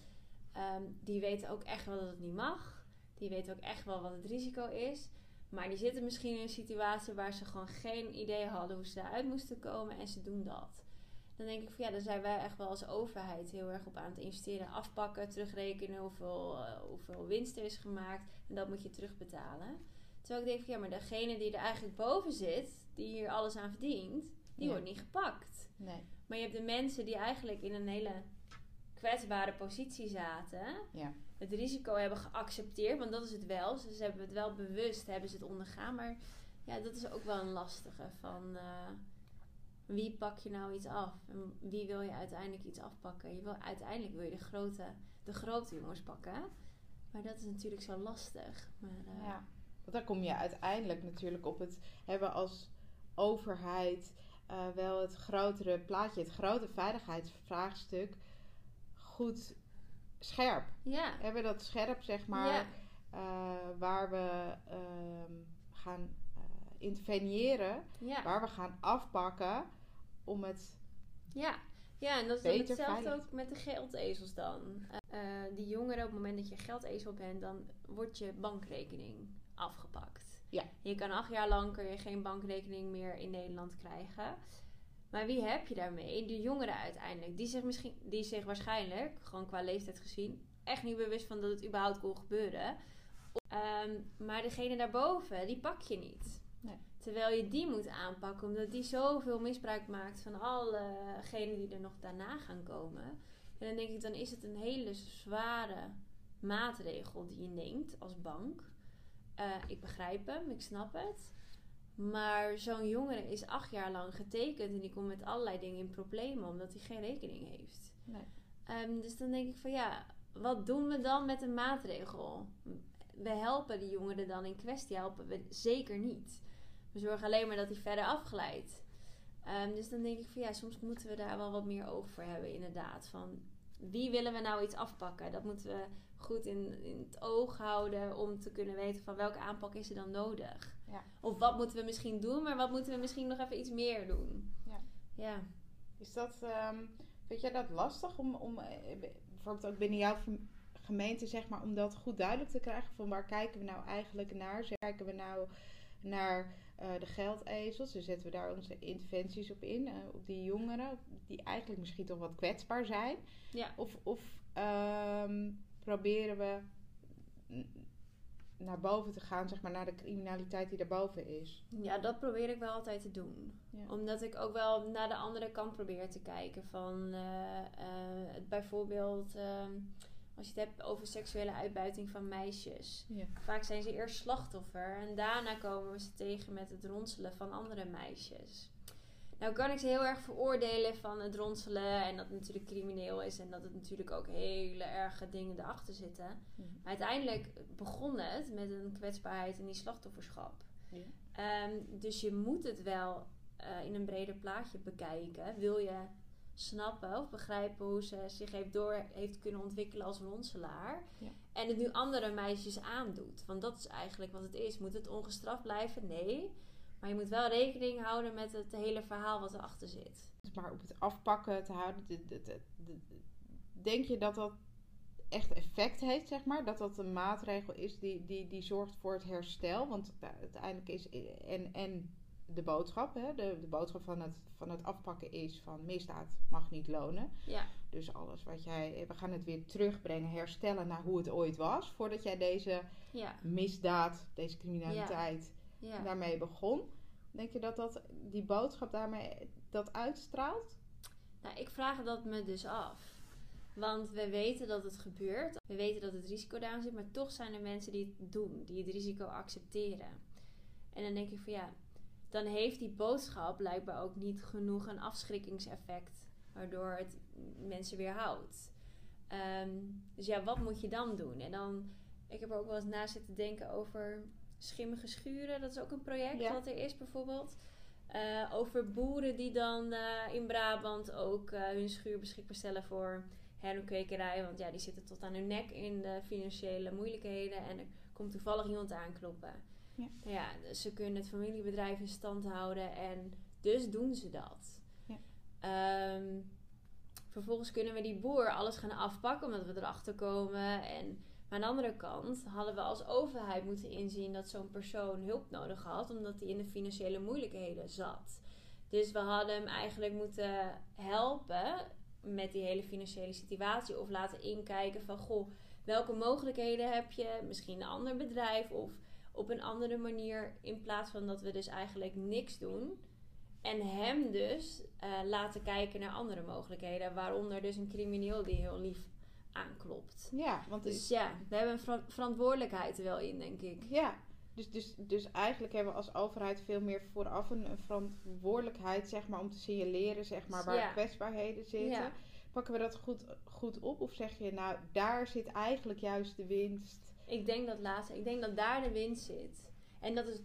Ehm, die weten ook echt wel dat het niet mag. Die weten ook echt wel wat het risico is. Maar die zitten misschien in een situatie waar ze gewoon geen idee hadden hoe ze daaruit moesten komen en ze doen dat. Dan denk ik van ja, daar zijn wij echt wel als overheid heel erg op aan het investeren. Afpakken, terugrekenen hoeveel, eh, hoeveel winst er is gemaakt. En dat moet je terugbetalen. Terwijl ik denk van ja, maar degene die er eigenlijk boven zit, die hier alles aan verdient, die wordt niet gepakt. nee. Maar je hebt de mensen die eigenlijk in een hele kwetsbare positie zaten. Ja. Het risico hebben geaccepteerd, want dat is het wel. Dus ze hebben het wel bewust, hebben ze het ondergaan. Maar ja, dat is ook wel een lastige van eh, wie pak je nou iets af? En wie wil je uiteindelijk iets afpakken? Je wil, uiteindelijk wil je de grote, de grote jongens pakken. Maar dat is natuurlijk zo lastig. Maar, eh, Ja, want dan kom je uiteindelijk natuurlijk op het hebben als overheid eh, wel het grotere plaatje, het grote veiligheidsvraagstuk goed scherp. ja. Hebben dat scherp, zeg maar, Ja. eh, waar we ehm, gaan interveneren, Ja. waar we gaan afpakken om het. Ja, ja en dat is hetzelfde veilig. ook met de geldezels dan. Eh, eh, die jongeren, op het moment dat je geldezel bent, dan wordt je bankrekening afgepakt. Ja. Je kan acht jaar lang kun je geen bankrekening meer in Nederland krijgen. Maar wie heb je daarmee? De jongeren uiteindelijk. Die zich, misschien, die zich waarschijnlijk, gewoon qua leeftijd gezien, echt niet bewust van dat het überhaupt kon gebeuren. Ehm, maar degene daarboven, die pak je niet. Nee. Terwijl je die moet aanpakken, omdat die zoveel misbruik maakt van allegenen die er nog daarna gaan komen. En dan denk ik, dan is het een hele zware maatregel die je neemt als bank. Eh, ik begrijp hem, ik snap het. Maar zo'n jongere is acht jaar lang getekend en die komt met allerlei dingen in problemen omdat hij geen rekening heeft. Nee. Ehm, dus dan denk ik van ja, wat doen we dan met een maatregel? We helpen die jongeren dan in kwestie, helpen we zeker niet. We zorgen alleen maar dat hij verder afglijdt. Ehm, dus dan denk ik van ja, soms moeten we daar wel wat meer oog voor hebben inderdaad. Van wie willen we nou iets afpakken? Dat moeten we goed in, in het oog houden om te kunnen weten van welke aanpak is er dan nodig. Ja. Of wat moeten we misschien doen, maar wat moeten we misschien nog even iets meer doen. Ja. Ja. Is dat, ehm, vind jij dat lastig om, om eh, bijvoorbeeld ook binnen jouw gem- gemeente, zeg maar, om dat goed duidelijk te krijgen? Van waar kijken we nou eigenlijk naar? Kijken we nou naar de geldezels? Dus zetten we daar onze interventies op in, eh, op die jongeren, die eigenlijk misschien toch wat kwetsbaar zijn? Ja. Of, of ehm, proberen we naar boven te gaan, zeg maar, naar de criminaliteit die daarboven is? Ja, dat probeer ik wel altijd te doen. Ja. Omdat ik ook wel naar de andere kant probeer te kijken. Van eh, eh, bijvoorbeeld, ehm, als je het hebt over seksuele uitbuiting van meisjes. Ja. Vaak zijn ze eerst slachtoffer en daarna komen we ze tegen met het ronselen van andere meisjes. Nou kan ik ze heel erg veroordelen van het ronselen en dat het natuurlijk crimineel is en dat het natuurlijk ook hele erge dingen erachter zitten. Mhm. Maar uiteindelijk begon het met een kwetsbaarheid en die slachtofferschap. Ja. Ehm, dus je moet het wel eh, in een breder plaatje bekijken. Wil je snappen of begrijpen hoe ze zich heeft, door heeft kunnen ontwikkelen als ronselaar. Ja. En het nu andere meisjes aandoet. Want dat is eigenlijk wat het is. Moet het ongestraft blijven? Nee. Maar je moet wel rekening houden met het hele verhaal wat erachter zit. Dus maar op het afpakken te houden, de- de- de- de- denk je dat dat echt effect heeft, zeg maar. Dat dat een maatregel is die, die, die zorgt voor het herstel. Want uiteindelijk is. En, en de boodschap, hè, de, de boodschap van het, van het afpakken is van misdaad mag niet lonen. Ja. Dus alles wat jij. We gaan het weer terugbrengen, herstellen naar hoe het ooit was. Voordat jij deze Ja. misdaad, deze criminaliteit Ja. daarmee begon. Denk je dat, dat die boodschap daarmee dat uitstraalt? Nou, ik vraag dat me dus af. Want we weten dat het gebeurt. We weten dat het risico daarin zit. Maar toch zijn er mensen die het doen. Die het risico accepteren. En dan denk ik van ja, dan heeft die boodschap blijkbaar ook niet genoeg een afschrikkingseffect. Waardoor het mensen weerhoudt. Ehm, dus ja, wat moet je dan doen? En dan, ik heb er ook wel eens na zitten denken over schimmige schuren. Dat is ook een project Ja. wat er is bijvoorbeeld. Eh, over boeren die dan eh, in Brabant ook eh, hun schuur beschikbaar stellen voor hernenkwekerij. Want ja, die zitten tot aan hun nek in de financiële moeilijkheden. En er komt toevallig iemand aankloppen. Ja. Ja, ze kunnen het familiebedrijf in stand houden. En dus doen ze dat. Ja. Ehm, vervolgens kunnen we die boer alles gaan afpakken omdat we erachter komen. En maar aan de andere kant hadden we als overheid moeten inzien dat zo'n persoon hulp nodig had, omdat hij in de financiële moeilijkheden zat. Dus we hadden hem eigenlijk moeten helpen met die hele financiële situatie of laten inkijken van goh, welke mogelijkheden heb je? Misschien een ander bedrijf of op een andere manier in plaats van dat we dus eigenlijk niks doen. En hem dus eh, laten kijken naar andere mogelijkheden, waaronder dus een crimineel die heel lief aanklopt. Ja, want Dus ja, we hebben een ver- verantwoordelijkheid er wel in, denk ik. Ja, dus, dus, dus eigenlijk hebben we als overheid veel meer vooraf een, een verantwoordelijkheid, zeg maar, om te signaleren, zeg maar, waar Ja. kwetsbaarheden zitten. Ja. Pakken we dat goed, goed op? Of zeg je, nou, daar zit eigenlijk juist de winst? Ik denk dat laatste. Ik denk dat daar de winst zit. En dat is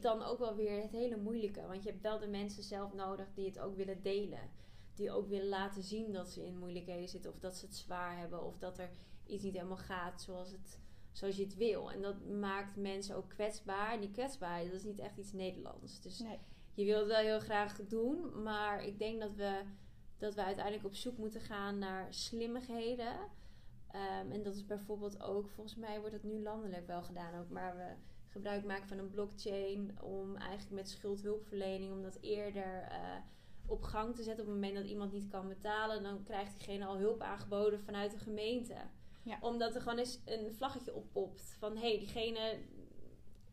dan ook wel weer het hele moeilijke. Want je hebt wel de mensen zelf nodig die het ook willen delen. Die ook willen laten zien dat ze in moeilijkheden zitten. Of dat ze het zwaar hebben. Of dat er iets niet helemaal gaat zoals, het, zoals je het wil. En dat maakt mensen ook kwetsbaar. En die kwetsbaarheid, dat is niet echt iets Nederlands. Dus Nee. je wilt het wel heel graag doen. Maar ik denk dat we, dat we uiteindelijk op zoek moeten gaan naar slimmigheden. Ehm, en dat is bijvoorbeeld ook, volgens mij wordt het nu landelijk wel gedaan ook. Maar we gebruik maken van een blockchain om eigenlijk met schuldhulpverlening, om dat eerder eh, op gang te zetten. Op het moment dat iemand niet kan betalen, dan krijgt diegene al hulp aangeboden vanuit de gemeente. Ja. Omdat er gewoon eens een vlaggetje oppopt van hé, hey, diegene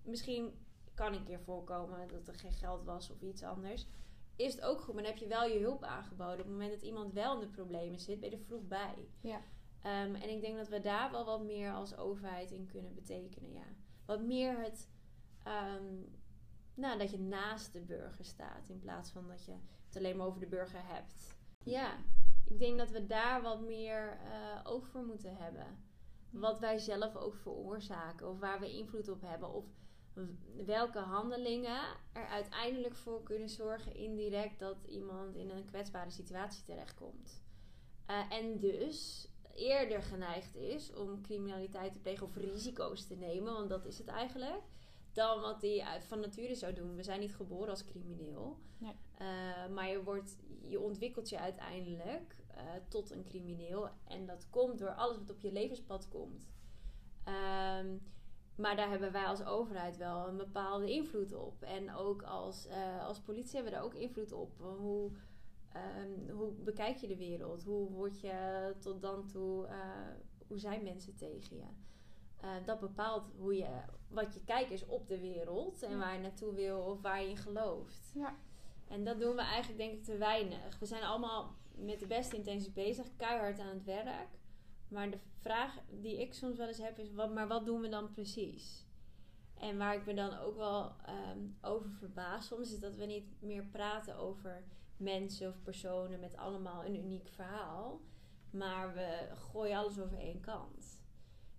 misschien kan een keer voorkomen dat er geen geld was of iets anders. Is het ook goed, maar dan heb je wel je hulp aangeboden. Op het moment dat iemand wel in de problemen zit, ben je er vroeg bij. Ja. Ehm, en ik denk dat we daar wel wat meer als overheid in kunnen betekenen, ja. Wat meer het, ehm, nou, dat je naast de burger staat in plaats van dat je het alleen maar over de burger hebt. Ja, ik denk dat we daar wat meer eh oog voor moeten hebben. Wat wij zelf ook veroorzaken of waar we invloed op hebben. Of welke handelingen er uiteindelijk voor kunnen zorgen indirect dat iemand in een kwetsbare situatie terechtkomt. Eh, en dus eerder geneigd is om criminaliteit te plegen of risico's te nemen, want dat is het eigenlijk, dan wat hij uit van nature zou doen. We zijn niet geboren als crimineel, Nee. Eh, maar je, wordt, je ontwikkelt je uiteindelijk eh, tot een crimineel en dat komt door alles wat op je levenspad komt. Ehm, maar daar hebben wij als overheid wel een bepaalde invloed op. En ook als, eh, als politie hebben we daar ook invloed op. Hoe, ehm, hoe bekijk je de wereld? Hoe word je tot dan toe, eh, hoe zijn mensen tegen je? Eh, dat bepaalt hoe je, wat je kijk is op de wereld en Ja. waar je naartoe wil of waar je in gelooft. Ja. En dat doen we eigenlijk denk ik te weinig. We zijn allemaal met de beste intenties bezig, keihard aan het werk. Maar de vraag die ik soms wel eens heb is, wat, maar wat doen we dan precies? En waar ik me dan ook wel ehm, over verbaas soms, is dat we niet meer praten over mensen of personen met allemaal een uniek verhaal. Maar we gooien alles over één kant.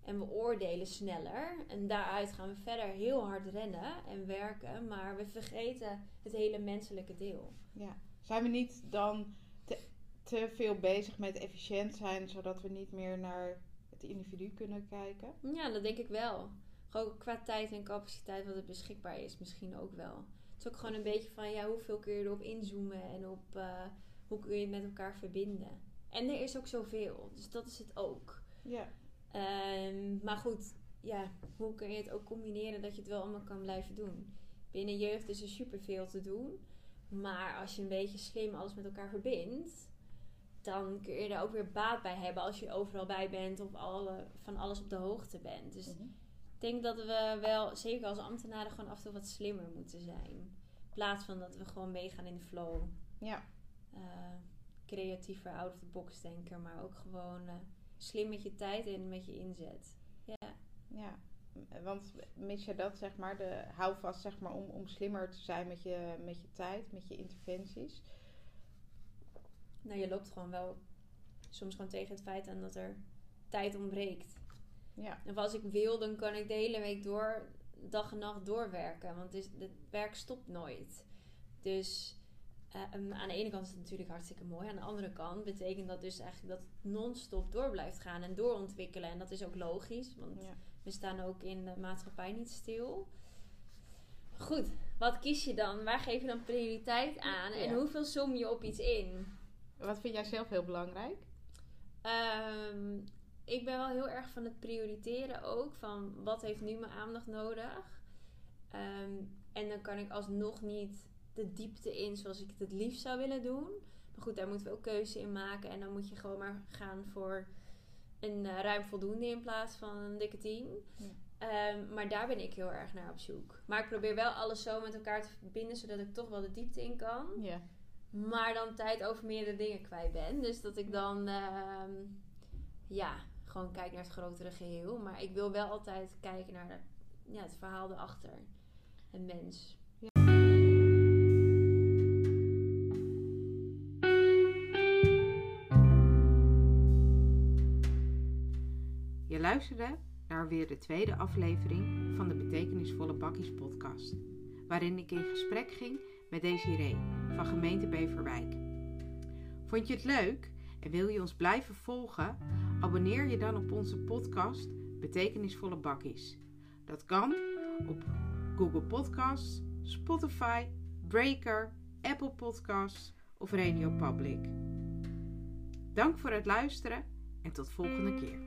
En we oordelen sneller. En daaruit gaan we verder heel hard rennen en werken. Maar we vergeten het hele menselijke deel. ja. Zijn we niet dan te, te veel bezig met efficiënt zijn, zodat we niet meer naar het individu kunnen kijken? Ja, dat denk ik wel. Gewoon qua tijd en capaciteit wat er beschikbaar is, misschien ook wel. Het is ook gewoon een beetje van, ja, hoeveel kun je erop inzoomen en op eh, hoe kun je het met elkaar verbinden. En er is ook zoveel, dus dat is het ook. Ja. Ehm, maar goed, ja, hoe kun je het ook combineren dat je het wel allemaal kan blijven doen? Binnen jeugd is er superveel te doen. Maar als je een beetje slim alles met elkaar verbindt, dan kun je er ook weer baat bij hebben als je overal bij bent of alle, van alles op de hoogte bent. Dus Mhm. ik denk dat we wel, zeker als ambtenaren, gewoon af en toe wat slimmer moeten zijn. In plaats van dat we gewoon meegaan in de flow. Ja. Eh, creatiever, out of the box denken, maar ook gewoon eh, slim met je tijd en met je inzet. Ja. Ja, want mis je dat, zeg maar, de houvast, zeg maar, om, om slimmer te zijn met je, met je tijd, met je interventies? Nou, je loopt gewoon wel soms gewoon tegen het feit aan dat er tijd ontbreekt. Ja, En als ik wil, dan kan ik de hele week door, dag en nacht doorwerken. Want het, is, het werk stopt nooit. Dus eh, um, aan de ene kant is het natuurlijk hartstikke mooi. Aan de andere kant betekent dat dus eigenlijk dat het non-stop door blijft gaan en doorontwikkelen. En dat is ook logisch, want ja. we staan ook in de maatschappij niet stil. Goed, wat kies je dan? Waar geef je dan prioriteit aan? En Ja. hoeveel som je op iets in? Wat vind jij zelf heel belangrijk? Ehm, ik ben wel heel erg van het prioriteren ook. Van wat heeft nu mijn aandacht nodig? Ehm, en dan kan ik alsnog niet de diepte in zoals ik het het liefst zou willen doen. Maar goed, daar moeten we ook keuze in maken. En dan moet je gewoon maar gaan voor een eh, ruim voldoende in plaats van een dikke 10. Ja. Ehm, maar daar ben ik heel erg naar op zoek. Maar ik probeer wel alles zo met elkaar te verbinden, zodat ik toch wel de diepte in kan. Ja. Maar dan tijd over meerdere dingen kwijt ben. Dus dat ik dan, ehm, ja, gewoon kijk naar het grotere geheel. Maar ik wil wel altijd kijken naar de, ja, het verhaal erachter. Een mens. Je luisterde naar weer de tweede aflevering van de Betekenisvolle Bakkies podcast, waarin ik in gesprek ging met Desiree van gemeente Beverwijk. Vond je het leuk en wil je ons blijven volgen? Abonneer je dan op onze podcast Betekenisvolle Bakkies. Dat kan op Google Podcasts, Spotify, Breaker, Apple Podcasts of Radio Public. Dank voor het luisteren en tot volgende keer.